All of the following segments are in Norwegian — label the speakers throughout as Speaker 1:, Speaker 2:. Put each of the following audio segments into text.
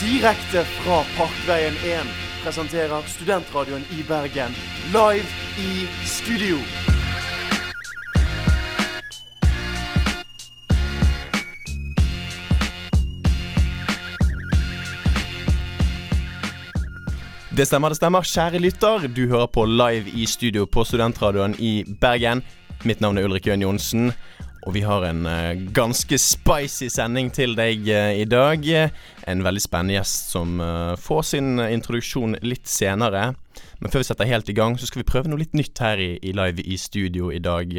Speaker 1: Direkte fra Parkveien 1 presenterer Studentradioen i Bergen live i studio.
Speaker 2: Det stemmer, det stemmer. Kjære lytter, du hører på live i studio på Studentradioen i Bergen. Mitt navn er Ulrik Jøn Johnsen, og vi har en uh, ganske spicy sending til deg uh, i dag. En veldig spennende gjest som uh, får sin introduksjon litt senere. Men før vi setter helt i gang, så skal vi prøve noe litt nytt her i, i live i studio i dag.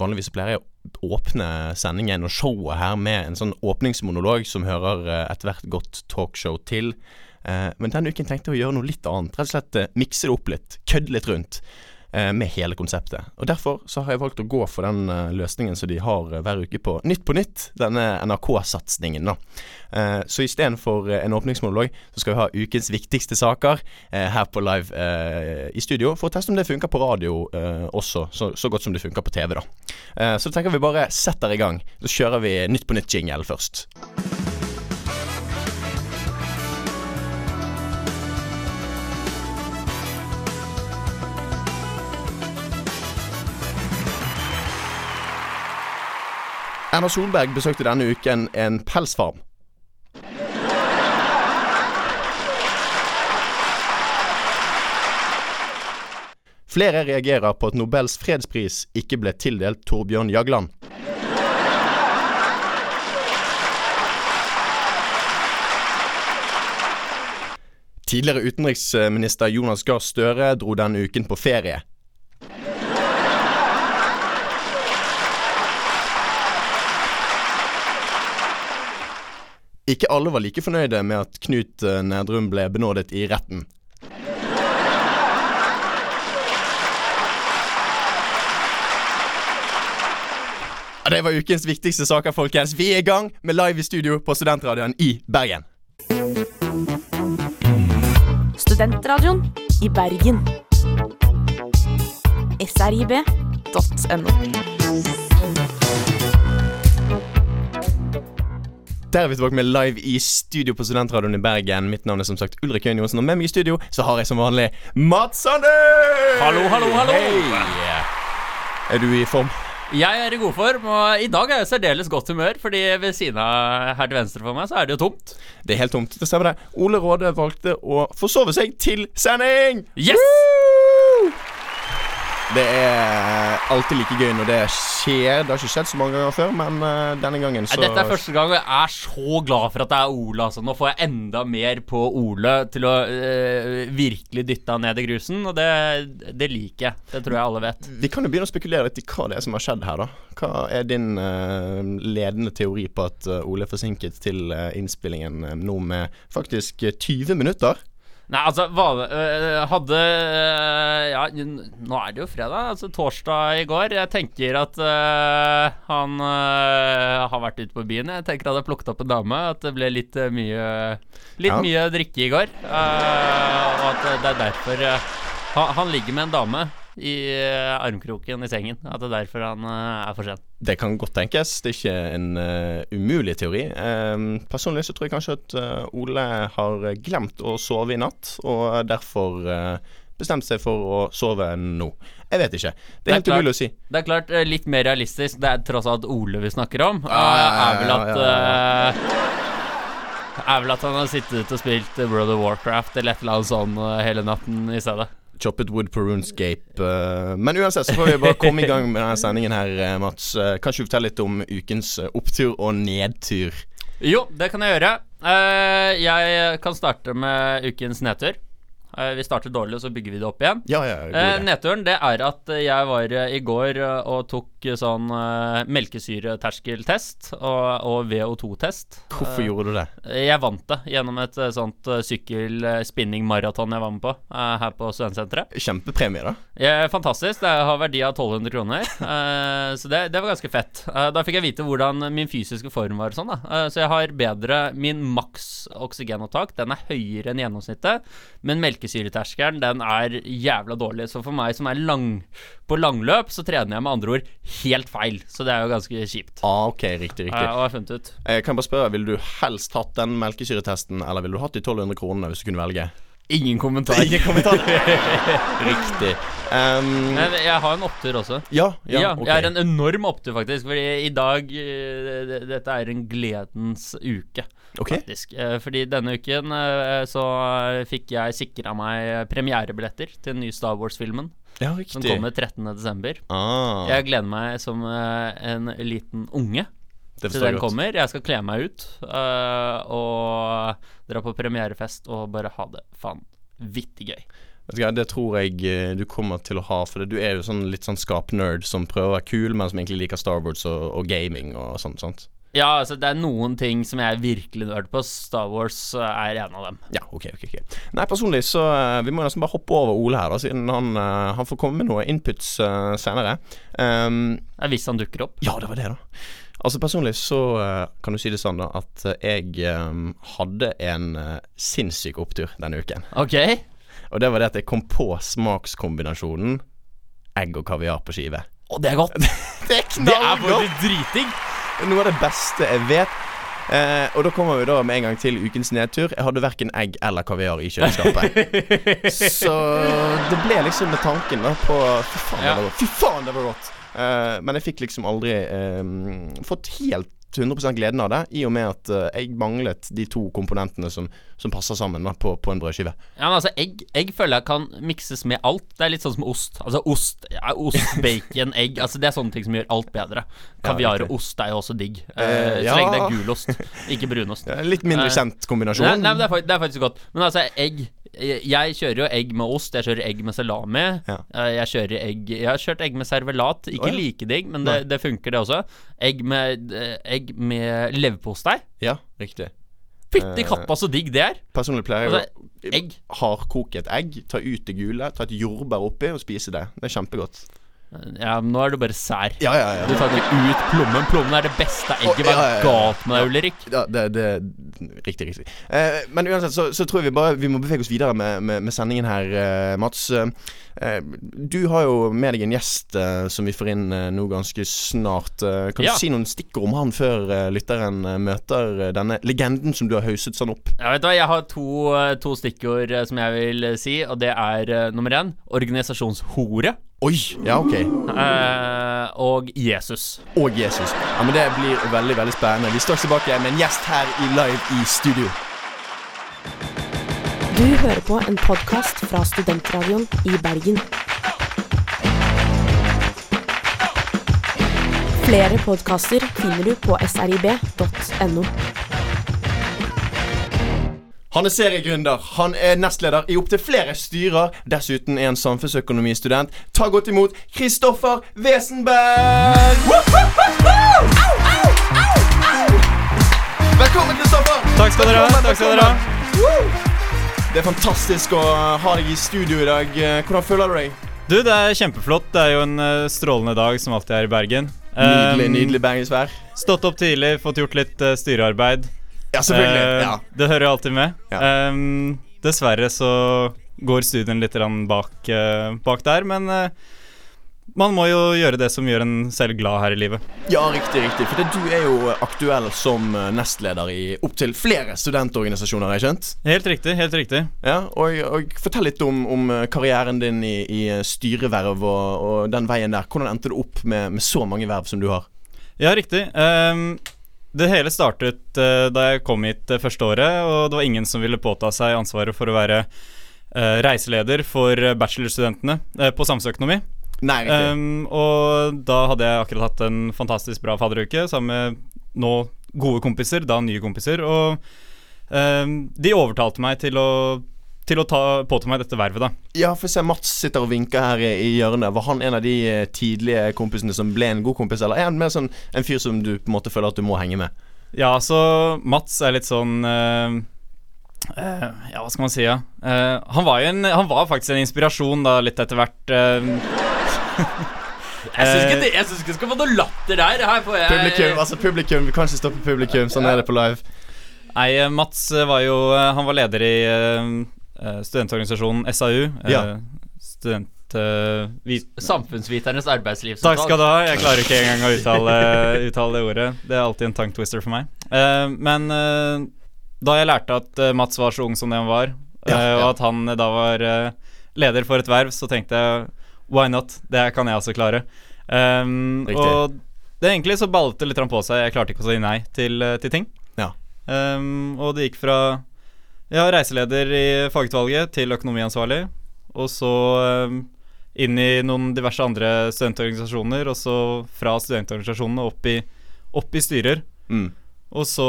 Speaker 2: vanligvis pleier jeg å åpne sendingen og showet her med en sånn åpningsmonolog som hører ethvert godt talkshow til. Eh, men denne uken tenkte jeg å gjøre noe litt annet. Rett og slett eh, mikse det opp litt. Kødde litt rundt eh, med hele konseptet. Og Derfor så har jeg valgt å gå for den løsningen som de har hver uke på Nytt på nytt, denne NRK-satsingen. da. Så istedenfor en åpningsmonolog, så skal vi ha ukens viktigste saker her på live i studio, for å teste om det funker på radio også, så, så, godt som det funker på TV. da. Så da tenker vi bare setter i gang. Så kjører vi Nytt på nytt-jingle først. Erna Solberg besøkte denne uken en pelsfarm. Flere reagerer på at Nobels fredspris ikke ble tildelt Torbjørn Jagland. Tidligere utenriksminister Jonas Gahr Støre dro denne uken på ferie. Ikke alle var like fornøyde med at Knut Nedrum ble benådet i retten. Det var ukens viktigste saker, folkens. Vi er i gang med live i studio på Studentradioen i Bergen.
Speaker 3: Studentradioen i Bergen. srib.no.
Speaker 2: Der er vi tilbake med live i studio på Studentradioen i Bergen. Mitt navn er som sagt Ulrik Øyen Johnsen, og med meg i studio så har jeg som vanlig Mats Sander!
Speaker 4: Hallo, hallo, hallo.
Speaker 2: Hei! Er du i form?
Speaker 4: Jeg er i god form, og i dag er jeg særdeles godt humør, fordi ved siden av her til venstre for meg, så er det jo tomt.
Speaker 2: Det er helt tomt. Det stemmer, det. Ole Råde valgte å forsove seg til sending!
Speaker 4: Yes!
Speaker 2: Woo! Det er alltid like gøy når det skjer. Det har ikke skjedd så mange ganger før, men uh, denne gangen så
Speaker 4: Dette er første gang, og jeg er så glad for at det er Ole. Altså. Nå får jeg enda mer på Ole til å uh, virkelig dytte han ned i grusen, og det, det, liker jeg. Det tror jeg alle vet.
Speaker 2: Vi kan jo begynne å spekulere litt i hva det er som har skjedd her, da. Hva er din uh, ledende teori på at Ole er forsinket til innspillingen nå med faktisk 20 minutter?
Speaker 4: Nei, altså øh, Hadde øh, Ja, nå er det jo fredag. Altså torsdag i går. Jeg tenker at uh, han uh, har vært ute på byen. Jeg tenker at jeg plukket opp en dame. At det ble litt uh, mye Litt ja. mye drikke i går. Og at det er derfor han, han ligger med en dame i uh, armkroken i sengen. At det er derfor han uh, er for sen.
Speaker 2: Det kan godt tenkes. Det er ikke en uh, umulig teori. Um, personlig så tror jeg kanskje at Ole har glemt å sove i natt, og derfor bestemt seg for å sove nå. Jeg vet ikke. Det er, helt umulig å si.
Speaker 4: Det er klart litt mer realistisk. Det er tross alt Ole vi snakker om. Ah, er vel at er vel at han har sittet og spilt World of Warcraft eller et eller annet sånn hele natten i stedet.
Speaker 2: Chopped wood på runescape. Uh, men uansett så får vi bare komme i gang med denne sendingen her, uh, Mats. Uh, kan du fortelle litt om ukens opptur og nedtur?
Speaker 4: Jo, det kan jeg gjøre. jeg kan starte med ukens nedtur. Eh, vi starter dårlig, og så bygger vi det opp igjen.
Speaker 2: Ja, ja,
Speaker 4: eh, Nedturen det er at jeg var eh, i går og tok sånn melkesyreterskeltest og, og VO2-test.
Speaker 2: Hvorfor gjorde du det?
Speaker 4: Jeg vant det gjennom et sånt sykkel-spinning-maraton jeg var med på her på studentsenteret.
Speaker 2: Kjempepremie, da.
Speaker 4: Ja, fantastisk. Det har verdi av 1200 kroner. så det, det, var ganske fett. da fikk jeg vite hvordan min fysiske form var. Sånn, så jeg har bedre Min maks oksygenopptak den er høyere enn gjennomsnittet, men melkesyre melkesyreterskelen, den er jævla dårlig. Så for meg som er lang, på langløp, så trener jeg med andre ord helt feil. Så det er jo ganske kjipt.
Speaker 2: Ah, ok, riktig,
Speaker 4: riktig
Speaker 2: riktig.
Speaker 4: og jeg har funnet ut.
Speaker 2: Eh, kan jeg bare spørre, Ville du helst hatt den melkesyretesten, eller ville du hatt de 1200 kronene hvis du kunne velge?
Speaker 4: Ingen kommentar.
Speaker 2: Ingen kommentar. Riktig. Um,
Speaker 4: jeg, jeg har en opptur også.
Speaker 2: ja, ja,
Speaker 4: Ja,
Speaker 2: okay.
Speaker 4: jeg har en enorm opptur, faktisk. Fordi i dag eh, Dette er en gledens uke,
Speaker 2: Ok.
Speaker 4: faktisk. Eh, Fordi denne uken eh, så fikk jeg sikra meg premierebilletter til den nye Star Wars-filmen.
Speaker 2: Ja,
Speaker 4: Som
Speaker 2: riktig.
Speaker 4: kommer 13.12.
Speaker 2: Ah,
Speaker 4: Jeg gleder meg som en liten unge
Speaker 2: det
Speaker 4: til den
Speaker 2: godt.
Speaker 4: kommer. Jeg skal kle meg ut uh, og dra på premierefest og bare ha det vanvittig gøy.
Speaker 2: Det tror jeg eh, du kommer til å ha, for du er jo sånn litt sånn skapnerd som prøver å være kul, men som egentlig liker Star Wars og, og gaming og sånt. sånt.
Speaker 4: Ja, altså det er noen ting som jeg virkelig nerd på. Star Wars eh, er en av dem.
Speaker 2: Ja, ok, ok, ok Nei, personlig så Vi må nesten bare hoppe over Ole her, da, siden han, han får komme med noen inputs uh, senere. Um,
Speaker 4: hvis han dukker opp.
Speaker 2: ja, det var det, da. Altså Personlig så eh, kan du si det sånn da at eh, jeg um, hadde en uh, sinnssyk opptur denne uken.
Speaker 4: Ok?
Speaker 2: Og det var det at jeg kom på smakskombinasjonen egg og kaviar på skive.
Speaker 4: Og det er godt.
Speaker 2: Det er
Speaker 4: Det faktisk dritdigg.
Speaker 2: Noe av det beste jeg vet. Eh, og da kommer vi da med en gang til ukens nedtur. Jeg hadde verken egg eller kaviar i kjøleskapet. Så det ble liksom med tanken da på Fy faen,
Speaker 4: Ja.
Speaker 2: det var. Fy faen, det var godt. Eh, men jeg fikk liksom aldri um, fått helt 100% gleden av det, i og med at uh, jeg manglet de to komponentene som, som passer sammen da, på, på en brødskive.
Speaker 4: Ja, men altså, egg, egg føler jeg kan mikses med alt. Det er litt sånn som ost. Altså ost, ja, ost, bacon, egg. Altså Det er sånne ting som gjør alt bedre. Kaviar og ost er jo også digg.
Speaker 2: Uh,
Speaker 4: uh,
Speaker 2: ja.
Speaker 4: så lenge det er gulost, ikke brunost.
Speaker 2: Ja, litt mindre kjent kombinasjon.
Speaker 4: Nei, nei, men det er, det er faktisk godt. Men altså, egg jeg, kjører jo egg med ost, jeg kjører egg med salami.
Speaker 2: Ja.
Speaker 4: Eh, Jeg kjører egg Jeg har kjørt egg med servelat. Ikke
Speaker 2: oh, ja.
Speaker 4: like digg, men det, det funker, det også. Egg med, eh, egg med leverpostei.
Speaker 2: Ja, riktig.
Speaker 4: Fytti
Speaker 2: Eh,
Speaker 4: katta så digg det er!
Speaker 2: Personlig pleier jeg
Speaker 4: Altså, egg.
Speaker 2: hardkoke et egg, ta ut det gule, ta et jordbær oppi og spise det. Det er kjempegodt.
Speaker 4: Ja, men nå er du bare sær.
Speaker 2: Ja, ja, ja.
Speaker 4: Du tar ikke ut plommen. Plommen er det beste egget. Hva er galt med deg, Ulrik?
Speaker 2: Ja, det, det Riktig, riktig. Eh, men uansett så, så tror jeg vi bare Vi må bevege oss videre med, med, med sendingen her, eh, Mats. Eh, du har jo med deg en gjest eh, som vi får inn eh, nå ganske snart. Eh, kan du si noen stikkord om han før lytteren møter denne legenden som du har hauset sånn opp?
Speaker 4: Ja, vet du hva, Jeg har to, to stikkord som jeg vil si, og det er nummer én organisasjonshore
Speaker 2: Oi! Ja, ok.
Speaker 4: eh, og Jesus.
Speaker 2: Og Jesus. Ja, men Det blir veldig veldig spennende. Vi står tilbake med en gjest her i live i studio.
Speaker 3: Du hører på en podkast fra Studentradioen i Bergen. Flere podkaster finner du på srib.no.
Speaker 2: Han er seriegründer, han er nestleder i opptil flere styrer. Dessuten er han samfunnsøkonomistudent. Ta godt imot Kristoffer Wesenberg! Velkommen, Kristoffer!
Speaker 5: Takk skal dere ha. Takk skal dere ha.
Speaker 2: Det er fantastisk å ha deg i studio i dag. Eh, Hvordan føler du deg?
Speaker 5: Du, det er kjempeflott. Det er jo en eh, strålende dag som alltid er i Bergen.
Speaker 2: Nydelig,
Speaker 5: Um,
Speaker 2: nydelig bergensvær.
Speaker 5: Stått opp tidlig, fått gjort litt eh, styrearbeid.
Speaker 2: Ja, selvfølgelig.
Speaker 5: Eh,
Speaker 2: Ja.
Speaker 5: Det hører jo alltid med.
Speaker 2: Ja.
Speaker 5: Um, dessverre så går studien litt bak, uh, bak der, men uh, man må jo gjøre det som gjør en selv glad her i livet.
Speaker 2: Ja, riktig, riktig. For det, du er jo aktuell som nestleder i opptil flere studentorganisasjoner, har jeg skjønt?
Speaker 5: Helt riktig, helt riktig.
Speaker 2: Ja, og, og Fortell litt om, om karrieren din i, i styreverv og, og den veien der. Hvordan endte du opp med, med så mange verv som du har?
Speaker 5: Ja, riktig. Um, det hele startet uh, da jeg kom hit det første året, og det var ingen som ville påta seg ansvaret for å være uh, reiseleder for eh, bachelorstudentene uh, på samfunnsøkonomi.
Speaker 2: Nei.
Speaker 5: Um, og da hadde jeg akkurat hatt en fantastisk bra fadderuke sammen med nå gode kompiser, da nye kompiser, og um, de overtalte meg til å, til å ta, påta meg dette vervet, da.
Speaker 2: ja, for se Mats sitter og vinker her i, i hjørnet. Var han en av de eh, tidlige kompisene som ble en god kompis, eller er han mer sånn en fyr som du på en måte føler at du må henge med?
Speaker 5: Ja, så Mats er litt sånn eh, eh, Ja, hva skal man si, ja. Uh, han, var jo en, han var faktisk en inspirasjon da litt etter hvert. Uh,
Speaker 4: Jeg syns ikke, det- synes ikke det skal få noe latter der. Jeg
Speaker 2: Publikum, altså publikum, vi kan ikke stoppe publikum. Sånn er det på live.
Speaker 5: Nei, Mats var jo Han var leder i studentorganisasjonen SAU. eh,
Speaker 2: Ja.
Speaker 5: student... eh, vi,
Speaker 4: Samfunnsviternes
Speaker 5: Takk skal du ha. Jeg klarer ikke engang å uttale, uttale det ordet. Det er alltid en tongue twister for meg. Eh, men eh, da jeg lærte at eh, Mats var så ung som det han var,
Speaker 2: Ja,
Speaker 5: ja. og at han eh, da var eh, leder for et verv, så tenkte jeg why not? Det kan jeg også klare. Um, og det egentlig så ballet det litt på seg. Jeg klarte ikke å si nei til, eh, til ting.
Speaker 2: Ja.
Speaker 5: Um, og det gikk fra ja, reiseleder i fagutvalget til økonomiansvarlig, og så um, inn i noen diverse andre studentorganisasjoner, og så fra studentorganisasjonene opp i, opp i styrer.
Speaker 2: Mm.
Speaker 5: Og så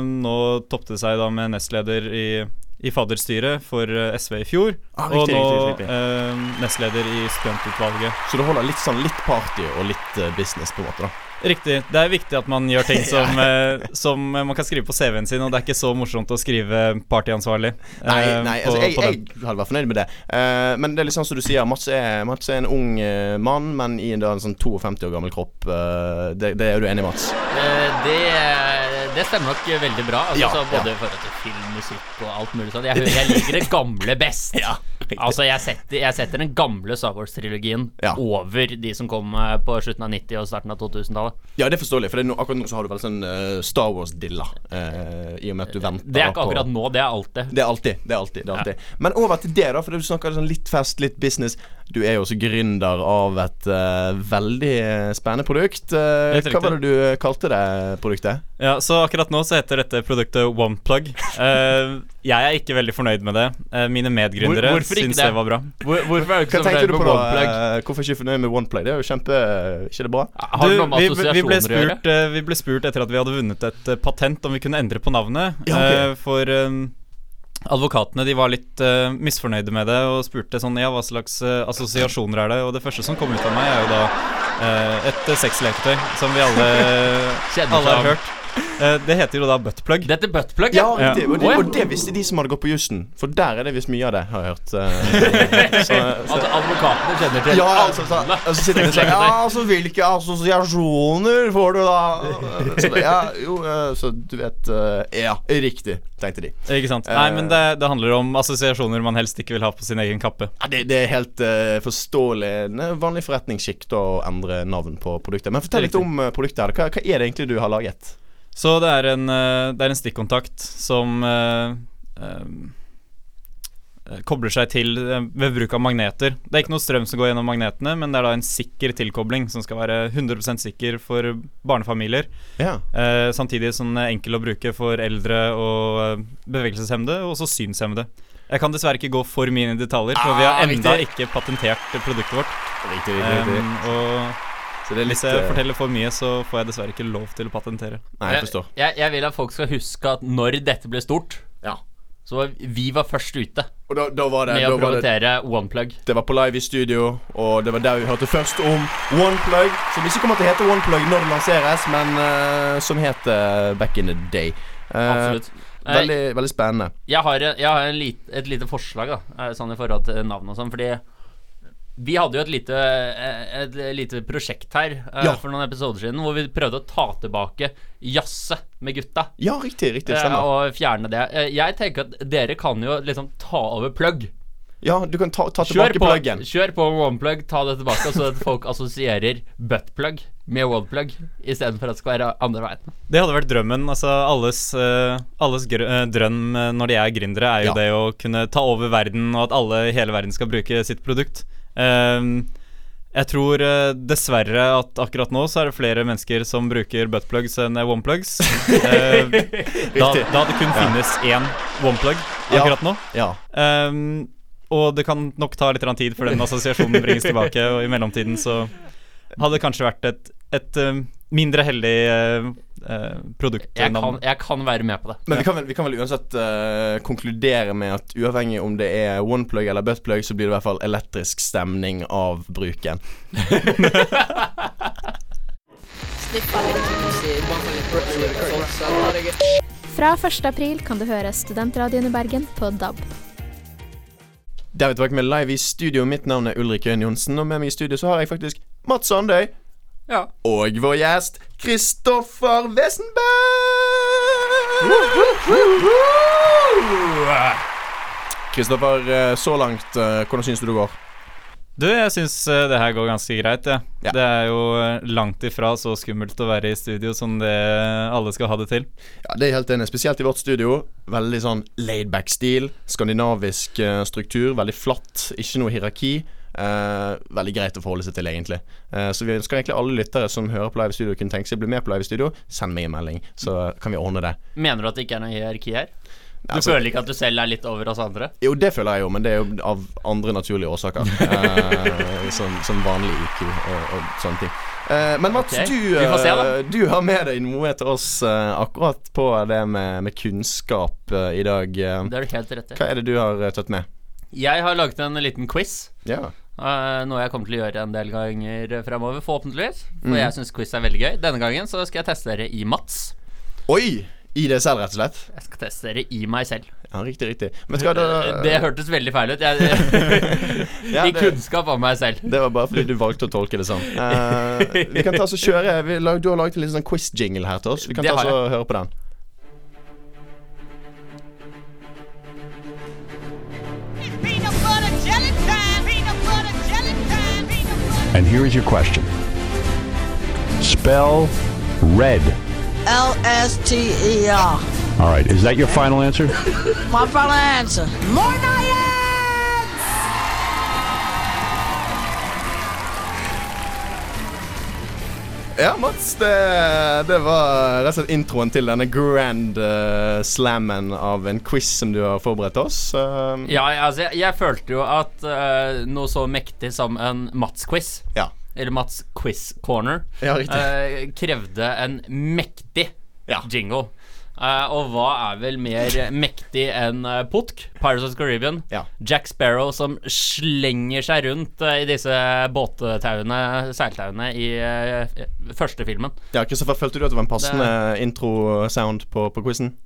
Speaker 5: um, nå toppet det seg da med nestleder i, i fadderstyret for uh, SV i fjor,
Speaker 2: Ah,
Speaker 5: og nå
Speaker 2: riktig, riktig.
Speaker 5: Eh, nestleder i studentutvalget.
Speaker 2: Så du holder litt sånn litt party og litt eh, business, på en måte, da.
Speaker 5: Riktig. Det er viktig at man gjør ting som, ja. som eh, man kan skrive på CV-en sin, og det er ikke så morsomt å skrive partyansvarlig.
Speaker 2: Nei,
Speaker 5: eh,
Speaker 2: nei
Speaker 5: på-
Speaker 2: altså, jeg, jeg hadde vært fornøyd med det. Uh, men det er litt sånn som du sier, Mats er, Mats er en ung uh, mann, men i en, da, en sånn 52 år gammel kropp. Uh, det, det er du enig i, Mats?
Speaker 4: Eh, det, det stemmer nok veldig bra. Altså,
Speaker 2: Ja,
Speaker 4: så både
Speaker 2: ja.
Speaker 4: i forhold til film, musikk og alt mulig sånt. Jeg, jeg liker det gamle best. Altså, jeg setter, jeg setter den gamle Star Wars-trilogien
Speaker 2: Ja.
Speaker 4: over de som kom eh, på slutten av 90- og starten av 2000-tallet.
Speaker 2: Ja, det er forståelig, for det no, akkurat nå så har du vel sånn uh, Star Wars-dilla. Uh, I og med at du venter
Speaker 4: Det er ikke
Speaker 2: på-
Speaker 4: akkurat nå, det er alltid.
Speaker 2: Det er alltid. det er alltid, det er alltid. Men over til det, da, for du snakker sånn litt fest, litt business. Du er jo også gründer av et uh, veldig spennende produkt. Hva var det du kalte det produktet?
Speaker 5: Ja, så akkurat nå så heter dette produktet OnePlug. Uh, jeg er ikke veldig fornøyd med det. Uh, mine medgründere
Speaker 4: Hvor-
Speaker 5: syns
Speaker 4: det?
Speaker 5: det var bra.
Speaker 4: Hvor, hvorfor er du ikke så fornøyd med
Speaker 2: på Uh,
Speaker 4: hvorfor
Speaker 2: er du ikke fornøyd med OnePlug? Det er jo kjempe Ikke det bra?
Speaker 4: Har du, noen
Speaker 5: vi, vi, ble spurt, uh, vi ble spurt etter at vi hadde vunnet et patent om vi kunne endre på navnet.
Speaker 2: Ja, okay.
Speaker 5: Eh, for advokatene de var litt misfornøyde med det og spurte sånn Ja, hva slags assosiasjoner er det? Og det første som kom ut av meg, er jo da et uh, sexleketøy som vi alle, alle har hørt. Eh, det heter jo da buttplug.
Speaker 4: Det heter buttplug,
Speaker 2: Ja,
Speaker 4: ja.
Speaker 2: det, Og, det, og det visste de som hadde gått på jussen. For der er det visst mye av det, har jeg hørt. eh, så, så,
Speaker 4: At advokatene kjenner til
Speaker 2: ja, altså, så, så sitter de og sier Ja, altså, hvilke assosiasjoner får du da? Så, det, ja, jo, eh, så du vet eh, Ja, riktig, tenkte de.
Speaker 5: Ikke sant?
Speaker 2: Eh.
Speaker 5: Nei, men det, det handler om assosiasjoner man helst ikke vil ha på sin egen kappe.
Speaker 2: Ja, det, det er helt uh, forståelig. Vanlig forretningsskikk å endre navn på produktet. Men fortell litt om eh, produktet. her Hva, hva er det egentlig du har laget?
Speaker 5: Så det er en, eh, det er en stikkontakt som eh, eh, kobler seg til ved bruk av magneter. Det er ikke noe strøm som går gjennom magnetene, men det er da en sikker tilkobling som skal være 100 sikker for barnefamilier.
Speaker 2: Ja.
Speaker 5: Eh, samtidig som den er enkel å bruke for eldre og bevegelseshemmede, og også synshemmede. Jeg kan dessverre ikke gå for mye inn i detaljer, for vi har
Speaker 2: Ah,
Speaker 5: enda ikke patentert produktet vårt.
Speaker 2: Riktig,
Speaker 5: Um, og
Speaker 2: Så det er litt
Speaker 5: hvis jeg
Speaker 2: eh,
Speaker 5: forteller for mye, så får jeg dessverre ikke lov til å patentere.
Speaker 2: Nei, jeg forstår.
Speaker 4: Jeg, jeg vil at folk skal huske at når dette ble stort,
Speaker 2: Ja.
Speaker 4: så var vi var først ute
Speaker 2: Og da, da var det
Speaker 4: med
Speaker 2: da
Speaker 4: å
Speaker 2: var det,
Speaker 4: promotere OnePlug.
Speaker 2: det var på live i studio, og det var der vi hørte først om OnePlug. Som ikke kommer til å hete OnePlug når det lanseres, men eh, som het eh, Back in the Day. Eh,
Speaker 4: Absolutt. Eh,
Speaker 2: Veldig, veldig spennende.
Speaker 4: Jeg har, jeg har en lit, et lite forslag da eh, Sånn i forhold til navn og sånn Fordi vi hadde jo et lite, eh, et lite prosjekt her eh,
Speaker 2: Ja.
Speaker 4: For noen episoder siden Hvor vi prøvde å ta tilbake Jasse med gutta
Speaker 2: Ja, riktig. riktig,
Speaker 4: eh,
Speaker 2: stemmer.
Speaker 4: Og fjerne det Eh, Jeg tenker at dere kan jo liksom ta over plug
Speaker 2: Ja, du kan ta, ta tilbake
Speaker 4: på,
Speaker 2: pluggen.
Speaker 4: kjør på OnePlug, ta det tilbake Så at folk assosierer buttplug med OnePlug I stedet for at det skal være andre veien
Speaker 5: Det hadde vært drømmen. Altså alles, eh, alles grø eh, drøm eh, når de er gründere, er jo
Speaker 2: Ja.
Speaker 5: det å kunne ta over verden, og at alle i hele verden skal bruke sitt produkt. Ehm, jeg tror eh, dessverre at akkurat nå så er det flere mennesker som bruker buttplugs enn eh, oneplugs. Eh, da, da det kun finnes én oneplug
Speaker 2: Ja.
Speaker 5: akkurat nå.
Speaker 2: Ja.
Speaker 5: Um, og det kan nok ta litt tid før den assosiasjonen bringes tilbake, og i mellomtiden så hadde det kanskje vært et, et eh, mindre heldig uh, produkt.
Speaker 4: jeg kan, jeg kan være med på det
Speaker 2: Men vi kan vel, vi kan vel uansett uh, konkludere med at uavhengig om det er oneplug eller buttplug, så blir det i hvert fall elektrisk stemning av bruken.
Speaker 6: Fra 1. april kan du høre Studentradioen i Bergen på DAB.
Speaker 2: Der er vi tilbake med live i studio. Mitt navn er Ulrik Øyen Johnsen, og med meg i studio så har jeg faktisk Mats Sandøy.
Speaker 4: Ja
Speaker 2: Og vår gjest Kristoffer Wesenberg. Kristoffer, eh, så langt, eh, hvordan syns du det går?
Speaker 5: Du, jeg syns eh, det her går ganske greit, jeg.
Speaker 2: Ja.
Speaker 5: Det er jo langt ifra så skummelt å være i studio som det alle skal ha det til.
Speaker 2: Ja, Det er helt enig. Spesielt i vårt studio. Veldig sånn laidback-stil. Skandinavisk struktur. Veldig flatt. Ikke noe hierarki. Eh, veldig greit å forholde seg til, egentlig. Eh, så vi ønsker egentlig alle lyttere som hører på Live Studio, kunne tenke seg å bli med på Live Studio. Send meg en melding, så kan vi ordne det.
Speaker 4: Mener du at det ikke er noe hierarki her? Du
Speaker 2: Altså-
Speaker 4: føler ikke at du selv er litt over oss andre?
Speaker 2: Jo, det føler jeg jo, men det er jo av andre naturlige årsaker. Eh, som, som vanlig IQ og, og sånne ting. Eh, men Mats,
Speaker 4: okay.
Speaker 2: du,
Speaker 4: se,
Speaker 2: eh, du har med deg noe til oss eh, akkurat på det med, med kunnskap eh, i dag. Eh,
Speaker 4: Det er du helt rett i.
Speaker 2: hva er det du har tatt med?
Speaker 4: Jeg har laget en liten quiz.
Speaker 2: Ja.
Speaker 4: Eh, noe jeg kommer til å gjøre en del ganger fremover, forhåpentligvis. For
Speaker 2: mm.
Speaker 4: jeg syns quiz er veldig gøy. Denne gangen så skal jeg teste dere i Mats.
Speaker 2: Oi! I det selv, rett og slett?
Speaker 4: Jeg skal teste dere i meg selv.
Speaker 2: Ja, riktig, riktig. Men skal det
Speaker 4: Det hørtes veldig feil ut. Jeg,
Speaker 2: Ja,
Speaker 4: I
Speaker 2: det-
Speaker 4: kunnskap om meg selv.
Speaker 2: Det var bare fordi du valgte å tolke det sånn. Uh, vi kan ta oss og kjøre vi, Du har laget en liten sånn quiz-jingle her til oss. Vi kan
Speaker 4: Det
Speaker 2: ta oss og høre på den.
Speaker 7: And here is your question Spell red.
Speaker 8: L S T E R.
Speaker 7: All right, is that your final answer?
Speaker 8: My final answer.
Speaker 9: More
Speaker 2: Ja, Mats, det, det var rett og slett introen til denne grand uh, slammen av en quiz som du har forberedt oss. Uh,
Speaker 4: Ja, altså, jeg, jeg følte jo at uh, noe så mektig som en Mats-quiz,
Speaker 2: ja.
Speaker 4: eller Mats Quiz Corner,
Speaker 2: Ja,
Speaker 4: krevde en mektig
Speaker 2: Ja.
Speaker 4: jingle. Uh, og hva er vel mer mektig enn uh, Putk, Pirates of the Caribbean?
Speaker 2: Ja.
Speaker 4: Jack Sparrow som slenger seg rundt uh, i disse båttauene, seiltauene, i eh, første filmen.
Speaker 2: ja, Kristoffer, følte du at det var en passende intro-sound på, på quizen?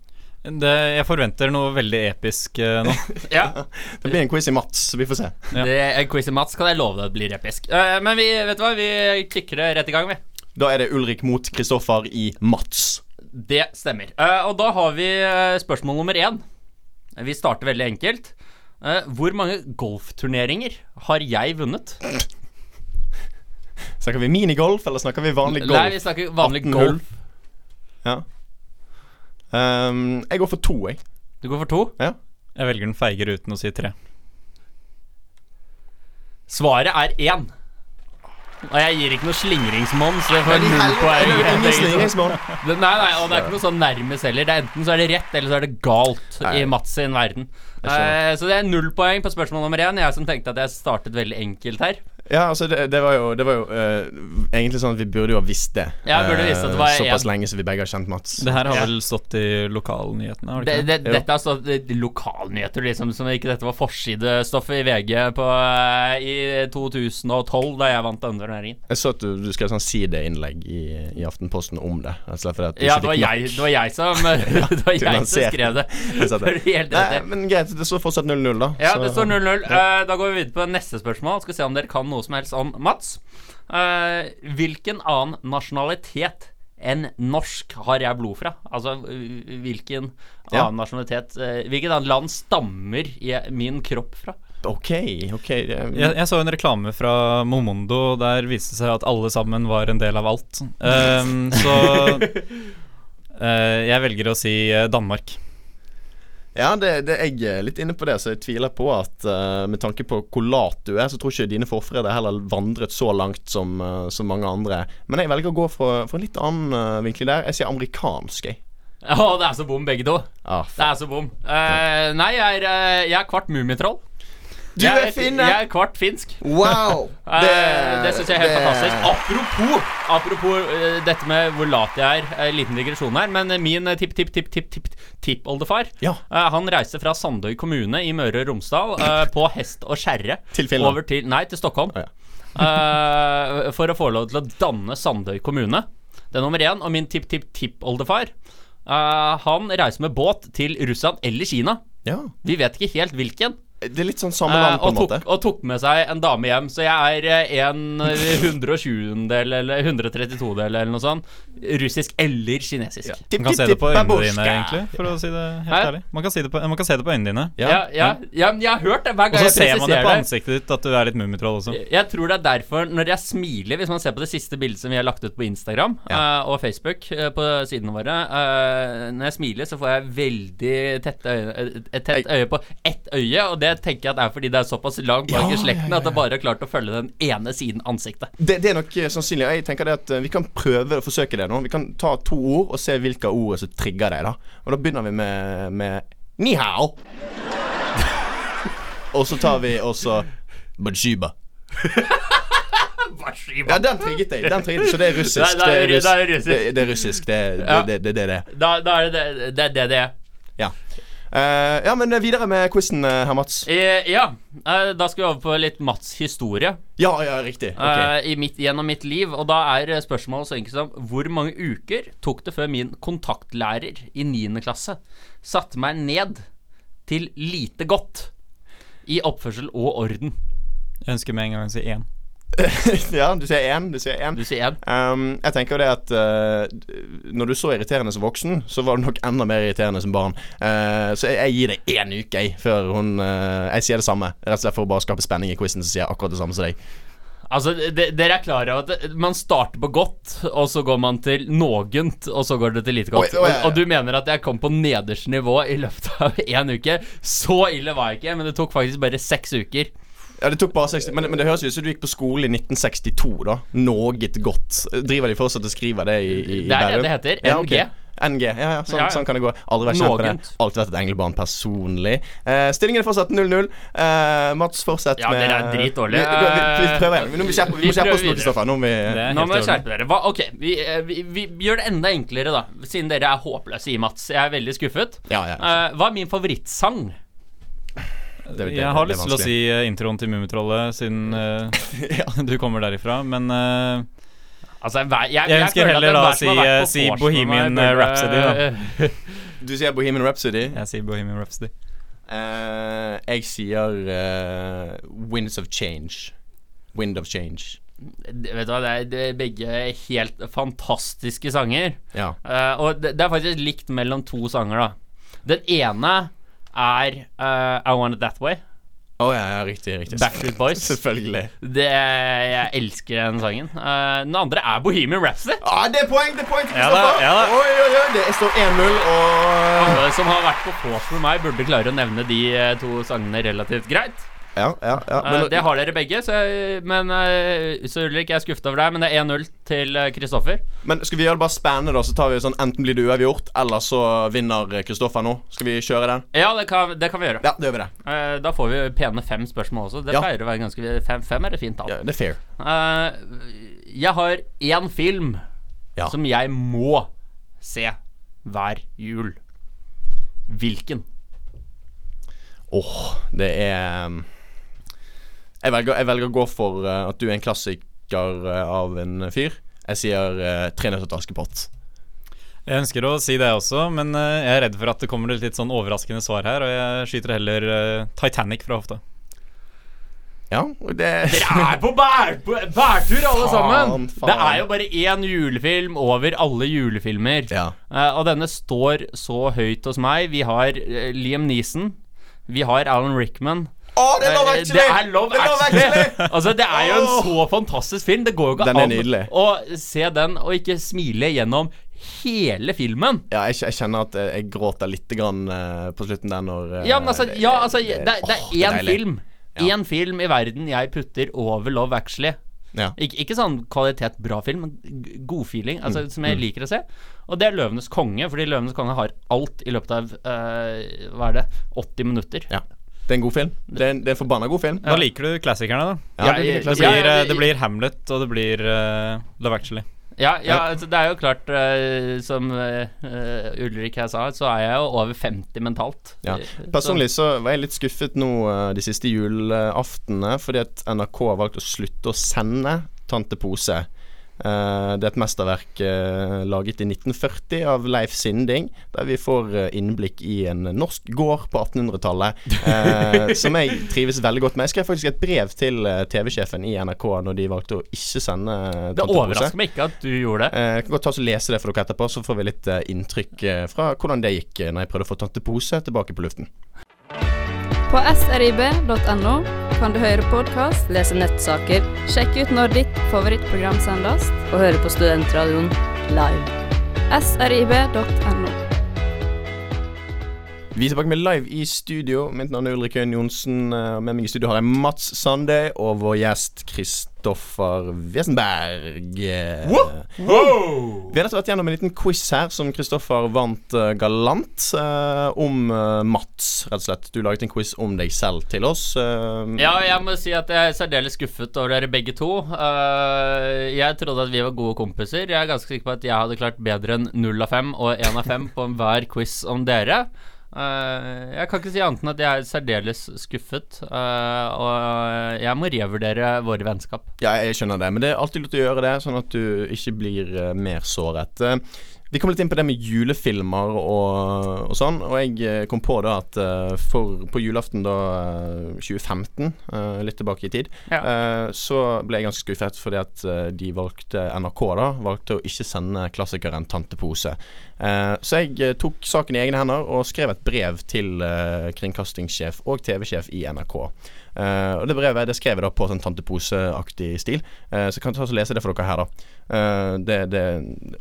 Speaker 5: Det, jeg forventer noe veldig episk uh, nå.
Speaker 4: Ja,
Speaker 2: Det blir en quiz i Mats, vi får se.
Speaker 5: Ja.
Speaker 4: det er Quiz i Mats, kan jeg love deg det blir episk. Uh, men vi, vet du hva, vi klikker det rett i gang, vi.
Speaker 2: Da er det Ulrik mot Kristoffer i Mats.
Speaker 4: Det stemmer. Eh, og da har vi eh, spørsmål nummer én. Vi starter veldig enkelt. Eh, hvor mange golfturneringer har jeg vunnet?
Speaker 2: Snakker vi minigolf, eller snakker vi vanlig golf?
Speaker 4: Nei, vi snakker vanlig golf.
Speaker 2: Ja. Um, jeg går for to, jeg.
Speaker 4: Du går for to.
Speaker 2: Ja.
Speaker 5: Jeg velger den feige ruten og sier tre.
Speaker 4: Svaret er én. Og jeg gir ikke noe slingringsmonn, så det får null poeng. Nei, nei, og det er ikke noe sånn nærmest heller. Det er Enten så er det rett, eller så er det galt
Speaker 2: Nei.
Speaker 4: i Mats sin verden. Eh, så det er null poeng på spørsmål nummer én. Jeg som tenkte at jeg startet veldig enkelt her.
Speaker 2: Ja, altså, det, det var jo, det var jo uh, egentlig sånn at vi burde jo ha visst det.
Speaker 4: Ja, burde visst at det var
Speaker 2: uh, Såpass
Speaker 4: en.
Speaker 2: lenge som vi begge har kjent Mats.
Speaker 5: Det her har
Speaker 4: Ja.
Speaker 5: vel stått i lokalnyhetene? har det
Speaker 4: Det,
Speaker 5: ikke
Speaker 4: det, dette har stått i lokalnyheter, liksom. Som ikke dette var forsidestoffet i VG på, uh, i 2012, da jeg vant den turneringen.
Speaker 2: Jeg så at du, du skrev sånn sideinnlegg i, i Aftenposten om det. Du
Speaker 4: Ja,
Speaker 2: ikke
Speaker 4: det var jeg, det var jeg som Det var jeg som skrev det.
Speaker 2: Nei, men greit, det står fortsatt 0-0, da.
Speaker 4: Ja,
Speaker 2: så-
Speaker 4: det står 0-0. Uh, da går vi videre på neste spørsmål. Skal se om dere kan noe som helst om Mats. Uh, hvilken annen nasjonalitet enn norsk har jeg blod fra? Altså hvilken
Speaker 2: Ja.
Speaker 4: annen nasjonalitet uh, Hvilket annet land stammer i min kropp fra?
Speaker 2: Ok, ok.
Speaker 5: Jeg, jeg så en reklame fra Momondo der viste det seg at alle sammen var en del av alt. Um, så uh, jeg velger å si Danmark.
Speaker 2: Ja, det, det, jeg er litt inne på det, så jeg tviler på at uh, med tanke på hvor lat du er, så tror ikke dine forfedre heller vandret så langt som, uh, som mange andre. Men jeg velger å gå for, for en litt annen uh, vinkel der. Jeg sier amerikansk, jeg.
Speaker 4: Ja, det er så bom, begge to.
Speaker 2: Ah,
Speaker 4: Det er så bom. Nei, jeg er, jeg er kvart mummitroll.
Speaker 2: Du
Speaker 4: Jeg
Speaker 2: er finne!
Speaker 4: Jeg er kvart finsk.
Speaker 2: Wow!
Speaker 4: Det, det syns jeg er helt fantastisk. Apropos Apropos uh, dette med hvor lat jeg er. Uh, liten digresjon her. Men eh, min tipp-tipp-tipp-tipp-tippoldefar
Speaker 2: Ja.
Speaker 4: uh, Han reiste fra Sandøy kommune i Møre og Romsdal eh, på hest og skjerre
Speaker 2: Til Finland.
Speaker 4: over til Nei, til Stockholm.
Speaker 2: Oh, ja.
Speaker 4: eh, for å få lov til å danne Sandøy kommune. Det er nummer én. Og min tipp-tipp-tippoldefar Han reiser med båt til Russland eller Kina.
Speaker 2: Ja.
Speaker 4: Vi vet ikke helt hvilken.
Speaker 2: Det er litt sånn samme
Speaker 4: Eh,
Speaker 2: land, på en måte.
Speaker 4: og tok med seg en dame hjem. Så jeg er eh, en 120-del eller 132-del eller noe sånt. Russisk eller kinesisk.
Speaker 2: Ja.
Speaker 5: Man kan se det på øynene dine, egentlig, for å si det helt
Speaker 4: Hæ?
Speaker 5: ærlig. Man kan, si det på, man kan se det på, man kan se det på øynene dine.
Speaker 4: Ja, ja, ja, men jeg har hørt det hver
Speaker 5: Og så ser man det på ansiktet ditt at du er litt mummitroll også.
Speaker 4: Jeg tror det er derfor, når jeg smiler Hvis man ser på det siste bildet som vi har lagt ut på Instagram uh, og Facebook uh, på sidene våre uh, Når jeg smiler, så får jeg veldig tett øye, et- et tett øye på ett øye, og det tenker jeg at det er fordi det er såpass langt bak
Speaker 2: Ja,
Speaker 4: i slekten at det bare har klart å følge den ene siden ansiktet.
Speaker 2: Det, det er nok eh, sannsynlig. Jeg tenker det at eh, Vi kan prøve å forsøke det nå. Vi kan ta to ord og se hvilke ord som trigger deg. da Og da begynner vi med, med ni hao. og så tar vi også Bajiba. Ja, den trigget deg. Den trigget, så det er russisk.
Speaker 4: Det er-
Speaker 2: russ-
Speaker 4: det russisk.
Speaker 2: Det, det er russisk. Det er det, det, det, det, det.
Speaker 4: Da, da er det det det det. det.
Speaker 2: Ja. Eh, ja, men videre med quizen, eh, herr Mats.
Speaker 4: Uh, ja, Uh, da skal vi over på litt Mats' historie.
Speaker 2: Ja, ja, riktig. okay.
Speaker 4: eh, i mitt, gjennom mitt liv. Og da er eh, spørsmålet så enkelt som hvor mange uker tok det før min kontaktlærer i 9. klasse satte meg ned til lite godt i oppførsel og orden?
Speaker 5: Jeg ønsker med en gang å si én.
Speaker 2: ja, du sier én. Du sier én.
Speaker 4: Du sier én.
Speaker 2: Um, jeg tenker jo det at uh, når du så irriterende som voksen, så var du nok enda mer irriterende som barn. Uh, så jeg, jeg gir deg én uke, jeg, før hun uh, Jeg sier det samme. Rett og slett for å bare skape spenning i quizen, så sier jeg akkurat det samme som deg.
Speaker 4: Altså, de, Dere er klar over at man starter på godt, og så går man til nogent, og så går det til lite godt.
Speaker 2: Oi, oi, oi.
Speaker 4: Og, og du mener at jeg kom på nederste nivå i løpet av én uke? Så ille var jeg ikke, men det tok faktisk bare seks uker.
Speaker 2: Ja, det tok bare 60 Men, men det høres ut som du gikk på skole i 1962, da. Noget godt. Driver de fortsatt og skriver det i, i,
Speaker 4: Det er det det heter.
Speaker 2: Ja,
Speaker 4: NG.
Speaker 2: NG, ja, ja, sånn,
Speaker 4: Ja, ja.
Speaker 2: sånn kan det gå. Aldri vært kjent med det. Alltid vært et englebarn personlig. Eh, stillingen er fortsatt 0-0. Eh, Mats, fortsett
Speaker 4: Ja,
Speaker 2: med
Speaker 4: dere er dritdårlige.
Speaker 2: Vi, vi, vi, vi prøver igjen. Nå må vi skjerpe
Speaker 4: Vi
Speaker 2: vi skjerpe oss nå, Kristoffer. Nå må vi
Speaker 5: er
Speaker 4: skjerpe dere. Hva, ok, vi, eh, vi, vi, vi gjør det enda enklere, da. Siden dere er håpløse i Mats. Jeg er veldig skuffet.
Speaker 2: Ja, ja.
Speaker 4: Eh, hva er min favorittsang?
Speaker 2: Det- det-
Speaker 5: Jeg har lyst til å si eh, introen til Mummitrollet, siden eh, du kommer derifra, men uh,
Speaker 4: Altså, jeg, jeg,
Speaker 5: Jeg ønsker
Speaker 4: føler
Speaker 5: heller da
Speaker 4: å
Speaker 5: si, si Bohemian,
Speaker 4: meg, burde-
Speaker 5: Rhapsody,
Speaker 2: Du sier Bohemian Rhapsody.
Speaker 5: jeg sier Bohemian Rhapsody.
Speaker 2: Uh, jeg sier Winds of Change. Wind of Change.
Speaker 4: Vet du hva, det er, det er begge helt fantastiske sanger.
Speaker 2: Ja.
Speaker 4: Eh, og det, det er faktisk likt mellom to sanger, da. Den ene er uh, I Want It That Way.
Speaker 2: Å ja, ja, riktig. riktig
Speaker 4: Backstreet Boys.
Speaker 2: Selvfølgelig.
Speaker 4: Det, jeg elsker den sangen. Uh, den andre er Bohemian Rhapsody.
Speaker 2: Ah, det er poeng! Det er poeng
Speaker 5: Ja da, ja da.
Speaker 2: Oi, oi, oi, det står 1-0, og
Speaker 4: Alle som har vært på vors med meg, burde klare å nevne de eh, to sangene relativt greit.
Speaker 2: Ja, ja, ja.
Speaker 4: Eh, det har dere begge, så, men uh, så Ulrik, jeg er skuffet over deg, men det er 1-0 til eh, Kristoffer.
Speaker 2: Men skal vi gjøre det bare spennende, da? Så tar vi sånn enten blir det uavgjort, eller så vinner Kristoffer nå. Skal vi kjøre den?
Speaker 4: Ja, det kan, det kan vi gjøre.
Speaker 2: Ja, det gjør vi det.
Speaker 4: uh, da får vi pene fem spørsmål også. Det
Speaker 2: Ja.
Speaker 4: pleier å være ganske Fem, fem er det fint tall.
Speaker 2: Ja, det er fair.
Speaker 4: Jeg har én film
Speaker 2: Ja.
Speaker 4: som jeg må se hver jul. Hvilken?
Speaker 2: Åh, det er um, jeg velger, jeg velger å gå for uh, at du er en klassiker uh, av en fyr. Jeg sier uh, Tre nøtter til Askepott.
Speaker 5: Jeg ønsker å si det også, men jeg er redd for at det kommer et litt sånn overraskende svar her, og jeg skyter heller Titanic fra hofta.
Speaker 2: Ja, det
Speaker 4: Dere er på bær, på bærtur, alle
Speaker 2: Faen,
Speaker 4: sammen!
Speaker 2: faen.
Speaker 4: Det er jo bare én julefilm over alle julefilmer.
Speaker 2: Ja.
Speaker 4: Og denne står så høyt hos meg. Vi har Liam Neeson. Vi har Alan Rickman.
Speaker 2: Å, det er Love Actually!
Speaker 4: Det er Love Actually! Altså, det er jo en så fantastisk film. Det går jo ikke
Speaker 2: Den
Speaker 4: an
Speaker 2: nydelig.
Speaker 4: å se den og ikke smile gjennom hele filmen.
Speaker 2: Ja, jeg, jeg kjenner at jeg gråter litt grann, uh, på slutten der når uh,
Speaker 4: Ja, men altså, ja, altså det, det, er én
Speaker 2: oh,
Speaker 4: film.
Speaker 2: Ja.
Speaker 4: Én film i verden jeg putter over Love Actually.
Speaker 2: Ja.
Speaker 4: Ik ikke sånn kvalitet bra film, men god godfeeling, altså,
Speaker 2: Mm.
Speaker 4: som jeg liker å se. Og det er 'Løvenes konge', fordi 'Løvenes konge' har alt i løpet av uh, Hva er det? 80 minutter.
Speaker 2: ja. Det er en god film. Det er en, det er en forbanna god film.
Speaker 5: Da liker du klassikerne, da.
Speaker 2: Ja,
Speaker 4: Ja,
Speaker 2: det blir
Speaker 5: Det blir,
Speaker 4: ja, det-
Speaker 5: blir Hamlet, og det blir uh, Love Actually.
Speaker 4: Ja, ja altså, det er jo klart, uh, som eh, Ulrik her sa, så er jeg jo over 50 mentalt.
Speaker 2: Ja. Personlig så var jeg litt skuffet nå uh, de siste julaftene fordi at NRK har valgt å slutte å sende Tante Pose det er et mesterverk eh, laget i 1940 av Leif Sinding, der vi får eh, innblikk i en norsk gård på 1800-tallet, eh, som jeg trives veldig godt med. Jeg skrev faktisk et brev til eh, TV-sjefen i NRK når de valgte å ikke sende eh,
Speaker 4: Det
Speaker 2: Tante Pose.
Speaker 4: overrasker meg ikke at du gjorde det.
Speaker 2: Eh, Jeg kan godt ta og lese det for dere etterpå, så får vi litt eh, inntrykk eh, fra hvordan det gikk eh, når jeg prøvde å få Tante Pose tilbake på luften.
Speaker 10: På srib.no kan du høre podkast, lese nettsaker, sjekke ut når ditt favorittprogram sendes, og høre på Studentradioen live. srib.no.
Speaker 2: Vi er tilbake med live i studio. Mitt navn er Ulrik Øyen Johnsen. eh, Med meg i studio har jeg Mats Sande og vår gjest Kristoffer Wesenberg. Wow. Vi har nettopp vært gjennom en liten quiz her som Kristoffer vant uh, galant. Uh, om uh, Mats, rett og slett. Du laget en quiz om deg selv til oss. eh,
Speaker 4: Ja, jeg må si at jeg er særdeles skuffet over dere begge to. Eh, jeg trodde at vi var gode kompiser. Jeg er ganske sikker på at jeg hadde klart bedre enn 0 av 5 og 1 av 5 på enhver quiz om dere. Eh, jeg kan ikke si annet enn at jeg er særdeles skuffet, eh, og jeg må revurdere våre vennskap.
Speaker 2: Ja, jeg skjønner det, men det er alltid lurt å gjøre det, sånn at du ikke blir eh, mer såret. Vi kom litt inn på det med julefilmer og, og sånn, og jeg eh, kom på da at eh, for, på julaften da eh, 2015, eh, litt tilbake i tid,
Speaker 4: Ja.
Speaker 2: så ble jeg ganske skuffet fordi at de valgte, NRK da, valgte å ikke sende klassikeren Tante Pose. Så jeg tok saken i egne hender og skrev et brev til kringkastingssjef og TV-sjef i NRK. Eh, og Det brevet det skrev jeg da på sånn Tante Pose-aktig stil, eh, så jeg kan ta og lese det for dere her. da Eh, det, det,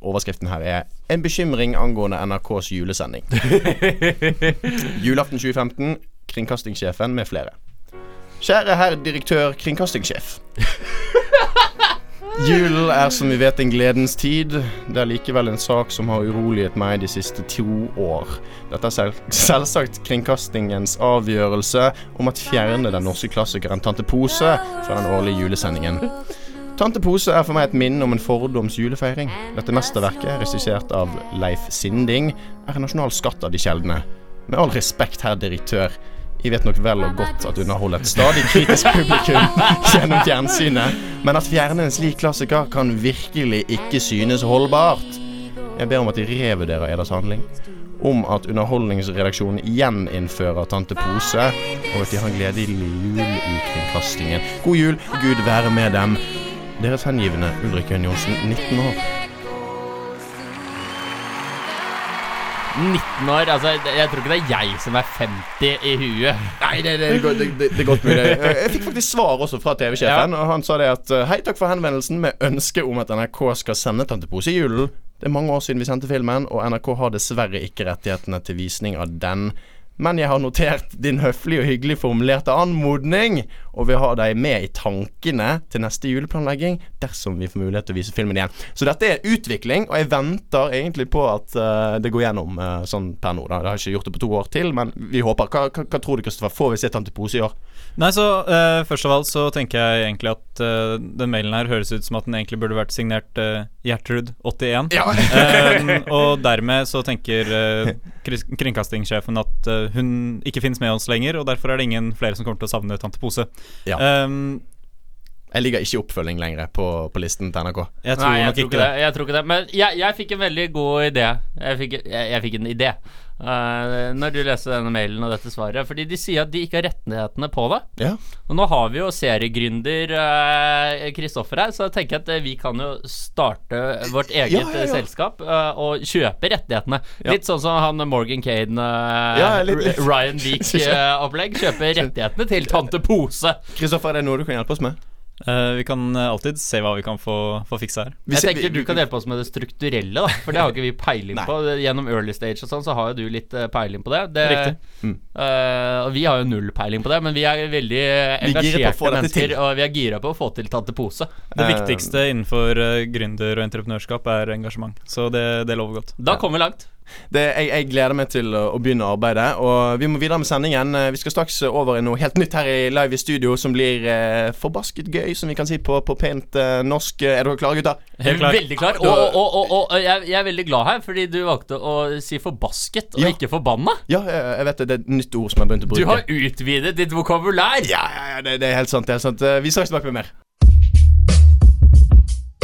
Speaker 2: Overskriften her er 'En bekymring angående NRKs julesending'. Julaften 2015, kringkastingssjefen med flere. Kjære herr direktør kringkastingssjef. Julen er som vi vet en gledens tid. Det er likevel en sak som har uroliget meg de siste to år. Dette er selv, selvsagt kringkastingens avgjørelse om at fjerne den norske klassikeren Tante Pose fra den årlige julesendingen. Tante Pose er for meg et minne om en fordoms julefeiring. Dette mesterverket, regissert av Leif Sinding, er en nasjonal skatt av de sjeldne. Med all respekt, herr direktør. Jeg vet nok vel og godt at underholder et stadig kritisk publikum gjennom fjernsynet, men at fjerne en slik klassiker kan virkelig ikke synes holdbart. Jeg ber om at de revurderer eders handling. Om at Underholdningsredaksjonen gjeninnfører Tante Pose, og at de har en gledelig jul i kringkastingen. God jul, Gud være med dem. Deres hengivne Ulrik Jønn Johnsen, 19 år.
Speaker 4: 19 år, altså jeg tror ikke det er jeg som er 50 i huet.
Speaker 2: Nei, det, det, det, det, er godt mulig. Jeg, fikk faktisk svar også fra TV-sjefen, og han sa det at eh, Hei, takk for henvendelsen med ønske om at NRK skal sende Tante Pose i julen. Det er mange år siden vi sendte filmen, og NRK har dessverre ikke rettighetene til visning av den. Men jeg har notert din høflig og hyggelig formulerte anmodning, og vil ha dem med i tankene til neste juleplanlegging dersom vi får mulighet til å vise filmen igjen. Så dette er utvikling, og jeg venter egentlig på at uh, det går gjennom uh, sånn per nå. Da. Jeg har ikke gjort det på to år til, men vi håper. Hva, hva, hva tror du, Kristoffer? Får vi se Tante Pose i år?
Speaker 5: Nei, så uh, Først av alt så tenker jeg egentlig at den mailen her høres ut som at den egentlig burde vært signert uh, Gjertrud81.
Speaker 2: Ja.
Speaker 5: Og dermed så tenker kringkastingssjefen at hun ikke finnes med oss lenger, og derfor er det ingen flere som kommer til å savne Tante Pose.
Speaker 2: Ja.
Speaker 5: Um,
Speaker 2: Jeg ligger ikke i oppfølging lenger på, på listen til NRK.
Speaker 5: jeg tror
Speaker 4: Nei, jeg
Speaker 5: nok
Speaker 4: tror
Speaker 5: ikke det.
Speaker 4: Jeg tror ikke det. Men jeg, jeg fikk en veldig god idé. Jeg fikk, jeg, jeg fikk en idé uh, når du leser denne mailen og dette svaret. Fordi de sier at de ikke har rettighetene på det.
Speaker 2: Ja.
Speaker 4: Og nå har vi jo seriegründer Kristoffer Kristoffer her, så jeg tenker at eh, vi kan jo starte vårt eget
Speaker 2: Ja, ja,
Speaker 4: eh, selskap uh, og kjøpe rettighetene. Litt sånn som han Morgan Caden, eh. Ryan Beak-opplegg. Kjøpe rettighetene til Tante Pose.
Speaker 2: Kristoffer, er det noe du kan hjelpe oss med?
Speaker 5: Eh, vi kan eh, alltid se hva vi kan få, få fiksa her.
Speaker 4: Jeg tenker
Speaker 2: vi-
Speaker 4: Du kan hjelpe oss med det strukturelle, da for det har ikke vi peiling på. Gjennom early stage og sånn, så har jo du litt eh, peiling på det. det
Speaker 5: Riktig.
Speaker 2: Mm.
Speaker 4: eh, og vi har jo null peiling på det, men vi er veldig
Speaker 2: er
Speaker 4: engasjerte mennesker, og vi er gira på å få til Tante Pose.
Speaker 5: Det viktigste innenfor uh, gründer og entreprenørskap er engasjement, så det, det lover godt.
Speaker 4: Da kommer vi langt.
Speaker 2: Det, jeg, jeg gleder meg til å, å begynne arbeidet. Og vi må videre med sendingen. Eh, Vi skal straks over i noe helt nytt her i live i studio som blir eh, forbasket gøy, som vi kan si på, på pent eh, norsk. Er dere klare, gutter?
Speaker 5: Helt klar.
Speaker 4: Veldig klar. Og, og, og, og, og jeg, jeg er veldig glad her, fordi du valgte å si forbasket og
Speaker 2: Ja.
Speaker 4: ikke forbanna.
Speaker 2: Ja, jeg, jeg vet det. Det er et nytt ord som jeg begynte å bruke.
Speaker 4: Du har utvidet ditt vokabulær.
Speaker 2: Ja, ja, ja det, det er helt sant. Det er sant. Eh, Vi snakkes straks tilbake med mer.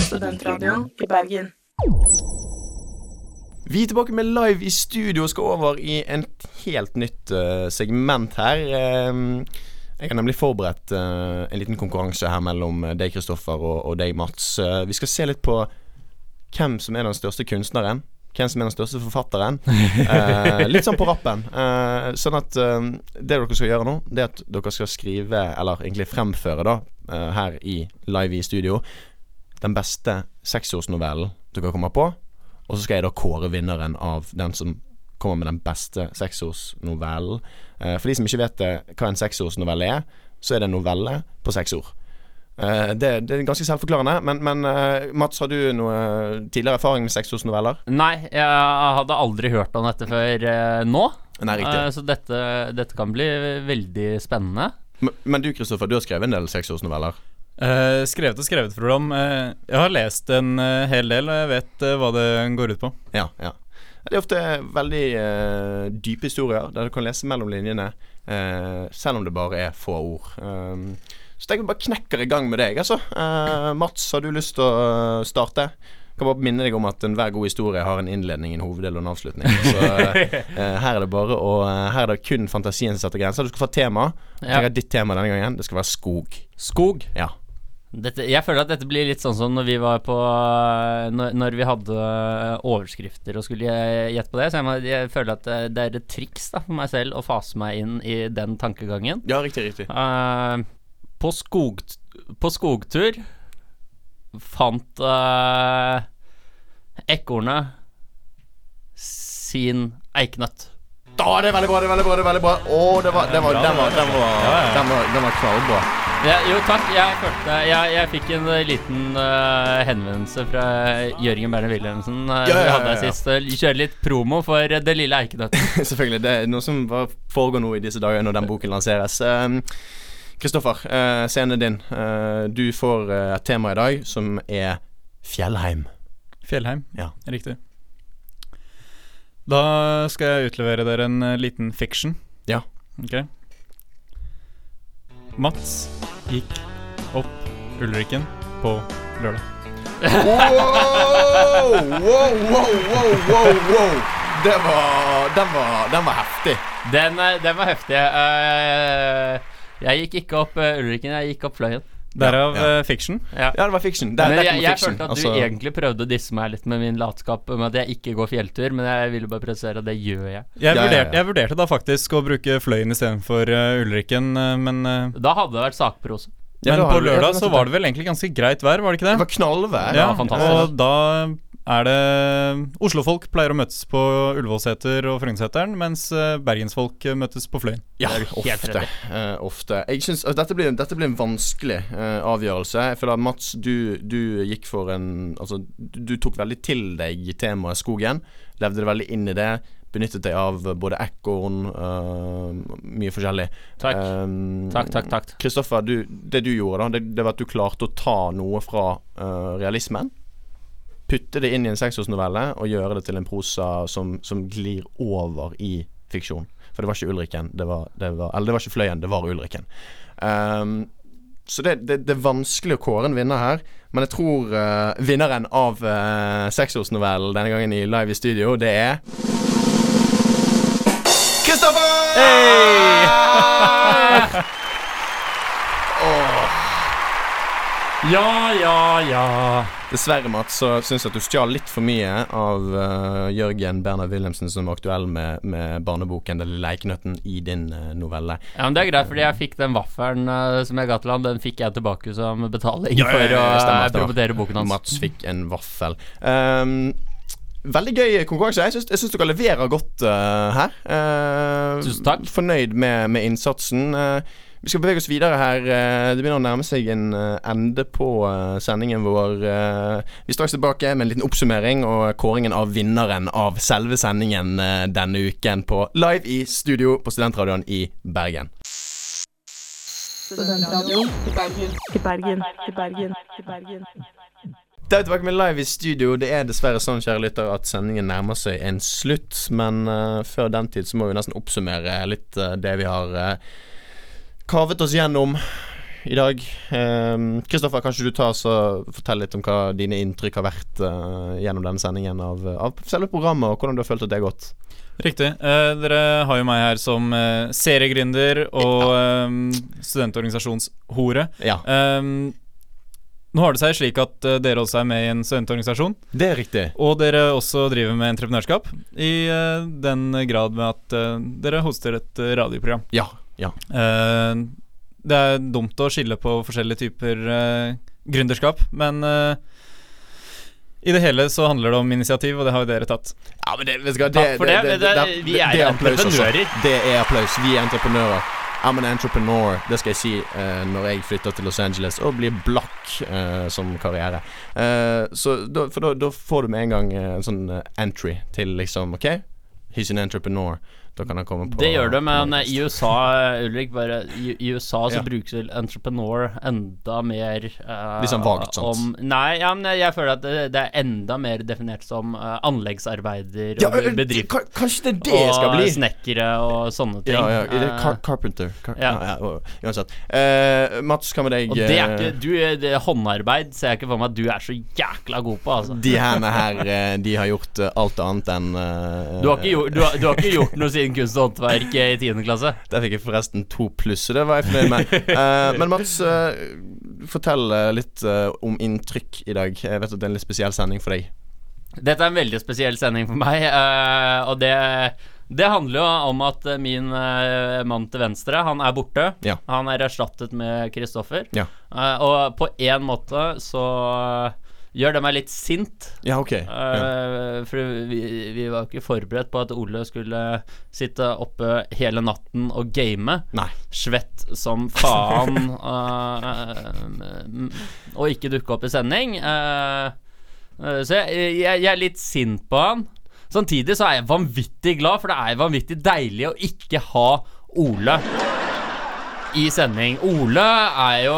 Speaker 3: Studentradioen i Bergen.
Speaker 2: Vi er tilbake med live i studio og skal over i en helt nytt uh, segment her. Eh, jeg har nemlig forberedt uh, en liten konkurranse her mellom deg, Kristoffer, og, og deg, Mats. Uh, vi skal se litt på hvem som er den største kunstneren. Hvem som er den største forfatteren. Eh, litt sånn på rappen. Eh, sånn at eh, det dere skal gjøre nå, det er at dere skal skrive, eller egentlig fremføre, da, eh, her i live i studio, den beste seksårsnovellen dere kommer på. Og så skal jeg da kåre vinneren av den som kommer med den beste seksårsnovellen. Eh, for de som ikke vet hva en seksårsnovelle er, så er det en novelle på seks ord. Uh, det, det er ganske selvforklarende, men, men uh, Mats, har du noe tidligere erfaring med seksårsnoveller?
Speaker 4: Nei, jeg hadde aldri hørt om dette før uh, nå.
Speaker 2: Nei,
Speaker 4: så dette, dette kan bli veldig spennende.
Speaker 2: Men, men du Kristoffer, du har skrevet en del seksårsnoveller.
Speaker 5: Eh, skrevet og skrevet, Frodom. Uh, jeg har lest en uh, hel del, og jeg vet eh, hva det går ut på.
Speaker 2: Ja, ja. Det er ofte veldig eh, dype historier der du kan lese mellom linjene, eh, selv om det bare er få ord. Um, så tenker vi bare knekker i gang med deg, altså. Eh, Mats, har du lyst til å eh, starte? Jeg kan bare minne deg om at enhver god historie har en innledning, en hoveddel og en avslutning. Så eh, her er det bare å Her er det kun fantasien som setter grenser. Du skal få tema.
Speaker 4: Ja.
Speaker 2: Jeg har ditt tema denne gangen. Det skal være skog.
Speaker 4: Skog.
Speaker 2: Ja.
Speaker 4: Dette, jeg føler at dette blir litt sånn som når vi var på Når, når vi hadde eh, overskrifter og skulle gje- gjette på det. Så jeg, må, jeg føler at det, det er et triks da for meg selv å fase meg inn i den tankegangen.
Speaker 2: Ja, riktig, riktig.
Speaker 4: uh, på, skog, på skogtur fant uh, ekornet sin eikenøtt.
Speaker 2: Da, det er veldig bra, det er veldig bra. det er veldig bra Å, det var, det var, den var, den var, den var, den var knallbra.
Speaker 4: Ja, jo, takk. Jeg følte Jeg, jeg fikk en eh, liten uh, henvendelse fra Jørgen Berner Wilhelmsen. Uh,
Speaker 2: Ja, ja,
Speaker 4: vi
Speaker 2: ja,
Speaker 4: hadde
Speaker 2: ja.
Speaker 4: sist. Uh, Kjøre litt promo for uh, Det lille eikenøtten.
Speaker 2: Selvfølgelig. Det er noe som foregår nå i disse dager når den boken lanseres. Um, Kristoffer, eh, scenen er din. Eh, du får eh, et tema i dag som er Fjellheim.
Speaker 5: Fjellheim.
Speaker 2: Ja.
Speaker 5: Riktig. Da skal jeg utlevere dere en eh, liten fiction.
Speaker 2: Ja.
Speaker 5: Ok. Mats gikk opp Ulrikken på lørdag.
Speaker 2: Wow, wow, wow, wow, wow, wow. Det var Den var, den var heftig.
Speaker 4: Den, eh, den var heftig. Eh, jeg gikk ikke opp Ulrikken, Ulriken, jeg gikk opp Fløyen.
Speaker 5: Derav
Speaker 2: ja.
Speaker 5: eh, fiction.
Speaker 4: Ja.
Speaker 2: Ja, det var fiction. Der,
Speaker 4: jeg, jeg
Speaker 2: fiction.
Speaker 4: følte at
Speaker 2: Altså,
Speaker 4: du egentlig prøvde å disse meg litt med min latskap med at jeg ikke går fjelltur, men jeg ville bare presisere at det gjør jeg.
Speaker 5: Jeg,
Speaker 2: Ja, ja,
Speaker 5: vurderte,
Speaker 2: ja.
Speaker 5: jeg vurderte da faktisk å bruke Fløyen istedenfor uh, Ulrikken, uh, men, uh...
Speaker 4: Da hadde det vært sakprose.
Speaker 2: Ja,
Speaker 5: men på lørdag så var det vel egentlig ganske greit vær, var det ikke det?
Speaker 2: det var knallvær.
Speaker 5: Ja, og da er det Oslofolk pleier å møtes på Ullevålseter og Frognerseteren, mens eh, bergensfolk eh, møtes på Fløyen.
Speaker 2: Ja, ofte. eh, ofte. Jeg synes, uh, dette, blir, dette blir en vanskelig uh, avgjørelse. Jeg føler at Mats, du, du gikk for en Altså, du, du tok veldig til deg temaet skogen. Levde det veldig inn i det. Benyttet deg av både ekorn eh, Mye forskjellig.
Speaker 4: Takk.
Speaker 2: Um,
Speaker 4: Takk, takk, takk.
Speaker 2: Kristoffer, det du gjorde, da, det, det var at du klarte å ta noe fra realismen. Putte det inn i en seksårsnovelle og gjøre det til en prosa som, som glir over i fiksjon. For det var ikke Ulriken, det var, det var, eller det var ikke Fløyen, det var Ulriken. Um, så det, det, det er vanskelig å kåre en vinner her, men jeg tror uh, vinneren av uh, seksårsnovellen denne gangen i Live i studio, det er Kristoffer!
Speaker 4: Ja, ja, ja.
Speaker 2: Dessverre, Mats, så syns jeg at du stjal litt for mye av uh, Jørgen Bernhard Wilhelmsen som var aktuell med, med barneboken 'Den lille eikenøtten' i din uh, novelle.
Speaker 4: Ja, men Det er greit, fordi jeg fikk den vaffelen uh, som jeg ga til han, den fikk jeg tilbake som betaling
Speaker 2: Ja, ja, ja,
Speaker 4: for å
Speaker 2: ja, stemmer, stemmer.
Speaker 4: promotere boken hans.
Speaker 2: Mats fikk en vaffel. Um, veldig gøy konkurranse. Jeg syns, jeg syns dere leverer godt her. Eh,
Speaker 4: Tusen takk.
Speaker 2: Fornøyd med, med innsatsen. Eh, vi skal bevege oss videre her. Eh, det begynner å nærme seg en eh, ende på eh, sendingen vår. Vi er straks tilbake med en liten oppsummering og kåringen av vinneren av selve sendingen denne uken på live i studio på Studentradioen i Bergen.
Speaker 3: Studentradioen i Bergen. I Bergen. I Bergen. I Bergen.
Speaker 2: Da er vi tilbake med live i studio. Det er dessverre sånn, kjære lytter, at sendingen nærmer seg en slutt. Men uh, før den tid så må vi nesten oppsummere litt uh, det vi har eh, kavet oss gjennom i dag. Kristoffer, kanskje du tar og fortelle litt om hva dine inntrykk har vært uh, gjennom denne sendingen av, av selve programmet, og hvordan du har følt at det har gått?
Speaker 5: Riktig. Uh, dere har jo meg her som uh, seriegründer og eh, studentorganisasjonshore.
Speaker 2: Ja.
Speaker 5: Um, nå har det seg slik at dere også er med i en studentorganisasjon.
Speaker 2: Det er riktig.
Speaker 5: Og dere også driver med entreprenørskap, i den grad med at dere hoster et radioprogram.
Speaker 2: Ja. Ja.
Speaker 5: Eh, det er dumt å skille på forskjellige typer uh, gründerskap, men eh, i det hele så handler det om initiativ, og det har jo dere tatt.
Speaker 2: Ja, men det, du hva,
Speaker 4: Takk for det. Det- vi er
Speaker 2: altså.
Speaker 4: entreprenører.
Speaker 2: Det er applaus. Vi er entreprenører. I'm an entrepreneur. Det skal jeg si eh, når jeg flytter til Los Angeles og blir blakk eh, som karriere. Eh, så da, for da, da får du med en gang en sånn entry til liksom OK, he's an entrepreneur. Da kan han komme på
Speaker 4: Det gjør det, men i USA, Ulrik, bare I, i USA så
Speaker 2: Ja.
Speaker 4: brukes vel entrepreneur enda mer
Speaker 2: uh, Liksom vagt, sånt?
Speaker 4: Om, nei, ja, men jeg føler at det, det er enda mer definert som uh, anleggsarbeider
Speaker 2: Ja,
Speaker 4: og
Speaker 2: ø,
Speaker 4: bedrift.
Speaker 2: Kanskje det er det jeg skal bli?
Speaker 4: og snekkere og sånne ting.
Speaker 2: Ja, ja. Er
Speaker 4: Eh,
Speaker 2: car carpenter? Car ja.
Speaker 4: ja.
Speaker 2: Ja, uansett. Uh, Mats, hva med deg?
Speaker 4: og det er ikke du, det, Håndarbeid ser jeg ikke for meg at du er så jækla god på, altså.
Speaker 2: De her, de har gjort alt annet enn uh,
Speaker 4: Du har, ikke gjort, du, har, du har ikke gjort noe siden kunst og håndverk i 10. klasse?
Speaker 2: Der fikk jeg forresten to pluss, og det var jeg fornøyd med. Uh, men Mats, uh, fortell eh, litt uh, om inntrykk i dag. Jeg vet at det er en litt spesiell sending for deg.
Speaker 4: Dette er en veldig spesiell sending for meg, og det det handler jo om at min mann til venstre, han er borte.
Speaker 2: Ja.
Speaker 4: Han er erstattet med Kristoffer.
Speaker 2: Ja.
Speaker 4: Og på én måte så gjør det meg litt sint.
Speaker 2: Ja, ok.
Speaker 4: Eh, for vi, vi var ikke forberedt på at Ole skulle sitte oppe hele natten og game.
Speaker 2: Nei.
Speaker 4: Svett som faen. uh, og ikke dukke opp i sending. Uh, så jeg, jeg, jeg er litt sint på han. Samtidig så er jeg vanvittig glad, for det er vanvittig deilig å ikke ha Ole i sending. Ole er jo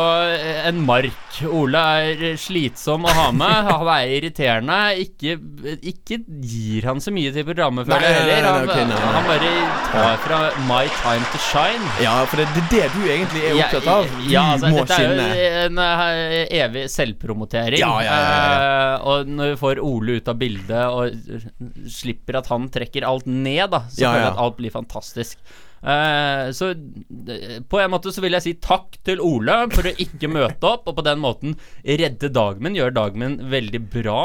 Speaker 4: en mark. Ole er slitsom å ha med. Han er irriterende. Ikke, ikke gir han så mye til programmet, føler jeg heller. Han,
Speaker 2: okay, nei, nei.
Speaker 4: han bare tar fra my time to shine.
Speaker 2: Ja, for det, det er det du egentlig er opptatt av. Du
Speaker 4: Ja, altså,
Speaker 2: må
Speaker 4: dette er jo en eh, evig selvpromotering.
Speaker 2: Ja, ja, ja, ja.
Speaker 4: Eh, og når vi får Ole ut av bildet og slipper at han trekker alt ned, da, så føler jeg at alt blir fantastisk. Eh, så på en måte så vil jeg si takk til Ole for å ikke møte opp, og på den måten redde dagen min, gjøre dagen min veldig bra.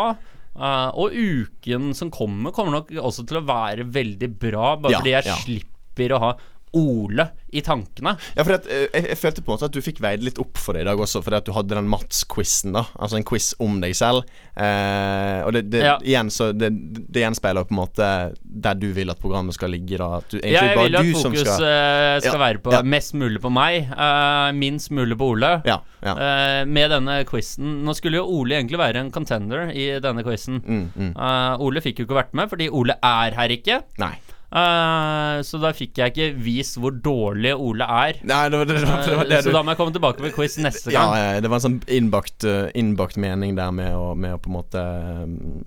Speaker 4: Eh, og uken som kommer, kommer nok også til å være veldig bra, bare
Speaker 2: Ja,
Speaker 4: fordi jeg
Speaker 2: ja.
Speaker 4: slipper å ha Ole i tankene.
Speaker 2: Ja, for at, eh, jeg, jeg følte på en måte at du fikk veid litt opp for det i dag også, fordi at du hadde den Mats-quizen, da. Altså en quiz om deg selv. Eh, og det, det
Speaker 4: Ja.
Speaker 2: igjen så det, det gjenspeiler på en måte der du vil at programmet skal ligge, da. Du,
Speaker 4: Ja, jeg vil at fokus
Speaker 2: skal
Speaker 4: eh, skal
Speaker 2: Ja,
Speaker 4: være på
Speaker 2: ja.
Speaker 4: mest mulig på meg, uh, minst mulig på Ole.
Speaker 2: Ja, ja.
Speaker 4: Eh, med denne quizen Nå skulle jo Ole egentlig være en contender i denne quizen.
Speaker 2: Mm, mm.
Speaker 4: uh, Ole fikk jo ikke vært med, fordi Ole er her ikke.
Speaker 2: Nei.
Speaker 4: Eh, så da fikk jeg ikke vist hvor dårlig Ole er.
Speaker 2: Nei, det var det, var- det, var det
Speaker 4: Eh, så da må jeg komme tilbake med quiz neste gang.
Speaker 2: ja, det var en sånn innbakt, eh, innbakt mening der med å, med å på en måte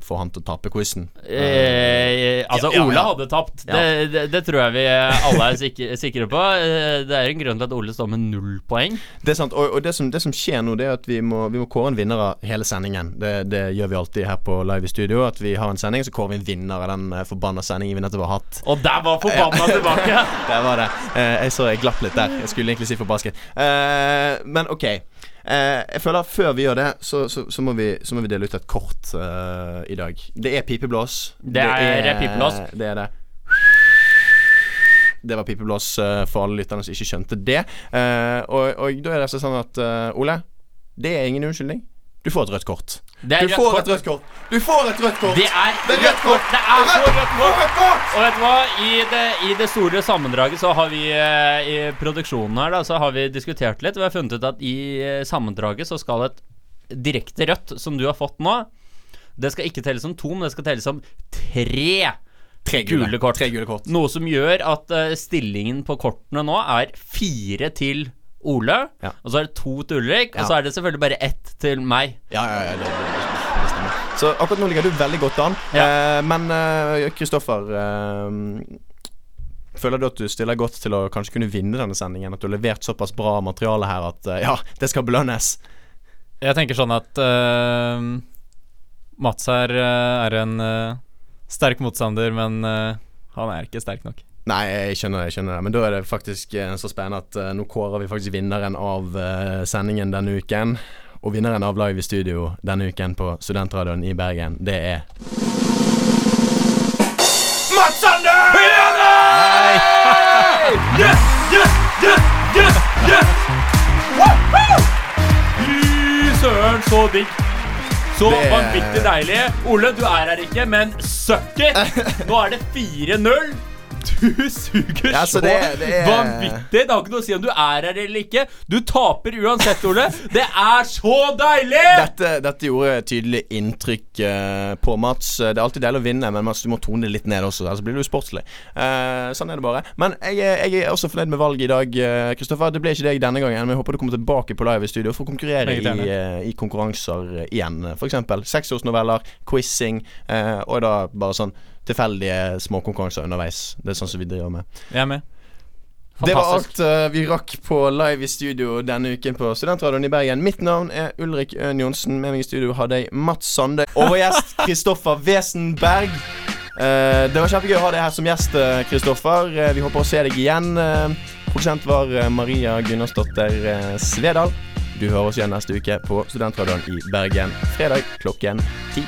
Speaker 2: få han til å tape quizen.
Speaker 4: Uh, altså,
Speaker 2: Ja, ja,
Speaker 4: Ole hadde tapt.
Speaker 2: Ja.
Speaker 4: Det, tror jeg vi alle er sikre, sikre på. Det er en grunn til at Ole står med null poeng.
Speaker 2: Det er sant, og, og det, som, det som skjer nå, det er at vi må, vi må kåre en vinner av hele sendingen. Det, det gjør vi alltid her på Live i studio. At vi har en sending, så kårer vi en vinner av den forbanna sendingen vi nettopp har hatt.
Speaker 4: Og der var forbanna tilbake!
Speaker 2: Der var det. Eh, jeg så jeg glapp litt der. Jeg skulle egentlig si forbasket. Eh, men OK. Eh, jeg føler at Før vi gjør det, så, så, så, må, vi, så må vi dele ut et kort uh, i dag. Det er pipeblås.
Speaker 4: Det er pipeblås.
Speaker 2: Det er det. Det var pipeblås for alle lytterne som ikke skjønte det. Og, og da er det altså sånn at Ole, det er ingen unnskyldning. Du får et rødt kort.
Speaker 4: Det er
Speaker 2: du
Speaker 4: rødt
Speaker 2: får
Speaker 4: kort.
Speaker 2: et rødt kort. Du får et rødt kort.
Speaker 4: Det er
Speaker 2: Det er rødt kort.
Speaker 4: Det er så rødt kort!
Speaker 2: Rødt kort!
Speaker 4: Og vet du hva? I det, I det store sammendraget så har vi eh, I produksjonen her da Så har vi diskutert litt. Vi har funnet ut at i eh, sammendraget så skal et direkte rødt, som du har fått nå, det skal ikke telles som to, men det skal telles som tre.
Speaker 2: Tre
Speaker 4: gule kort.
Speaker 2: Tre gule kort.
Speaker 4: Noe som gjør at uh, stillingen på kortene nå er fire til Ole,
Speaker 2: Ja.
Speaker 4: og så er det to til Ulrik,
Speaker 2: Ja.
Speaker 4: og så er det selvfølgelig bare ett til meg.
Speaker 2: Ja, ja, ja, det, det, det stemmer. Så akkurat nå ligger du veldig godt an.
Speaker 4: Ja.
Speaker 2: Eh, men eh, Kristoffer føler du at du stiller godt til å kanskje kunne vinne denne sendingen? At du har levert såpass bra materiale her at eh, ja, det skal belønnes?
Speaker 5: Jeg tenker sånn at eh, Mats her eh, er en eh, sterk motstander, men eh, han er ikke sterk nok.
Speaker 2: Nei, jeg skjønner det, jeg skjønner det. Men da er det faktisk eh, så spennende at uh, nå kårer vi faktisk vinneren av uh, sendingen denne uken. Og vinneren av Live i studio denne uken på Studentradioen i Bergen, det er Mats Sander! Hey!
Speaker 4: Yes, yes, yes, yes, yes! Fy søren, så digg. Så
Speaker 2: Det-
Speaker 4: vanvittig deilig. Ole, du er her ikke, men suck it! Nå er det 4-0. Du suger
Speaker 2: Ja, så det- det er-
Speaker 4: vanvittig. Det har ikke noe å si om du er her eller ikke. Du taper uansett, Ole. Det er så deilig!
Speaker 2: Dette, dette gjorde tydelig inntrykk uh, på Mats. Det er alltid deilig å vinne, men Mats, du må tone det litt ned også, ellers blir du sportslig. Uh, sånn er det bare. Men jeg, jeg er også fornøyd med valget i dag, eh, Kristoffer. Det ble ikke deg denne gangen, men jeg håper du kommer tilbake på live i studio for å konkurrere i, eh, i konkurranser igjen. F.eks. seksårsnoveller, quizing, eh, og da bare sånn tilfeldige småkonkurranser underveis. Det er sånn som vi driver med.
Speaker 5: Jeg er med.
Speaker 2: Det var alt uh, vi rakk på live i studio denne uken på Studentradioen i Bergen. Mitt navn er Ulrik Øhn Johnsen. Med meg i studio hadde jeg Mats Sande og vår gjest Kristoffer Wesenberg. Uh, det var kjempegøy å ha deg her som gjest, eh, Kristoffer. Uh, vi håper å se deg igjen. Eh, produsent var eh, Maria Gunnarsdotter eh, Svedal. Du hører oss igjen neste uke på Studentradioen i Bergen fredag klokken ti.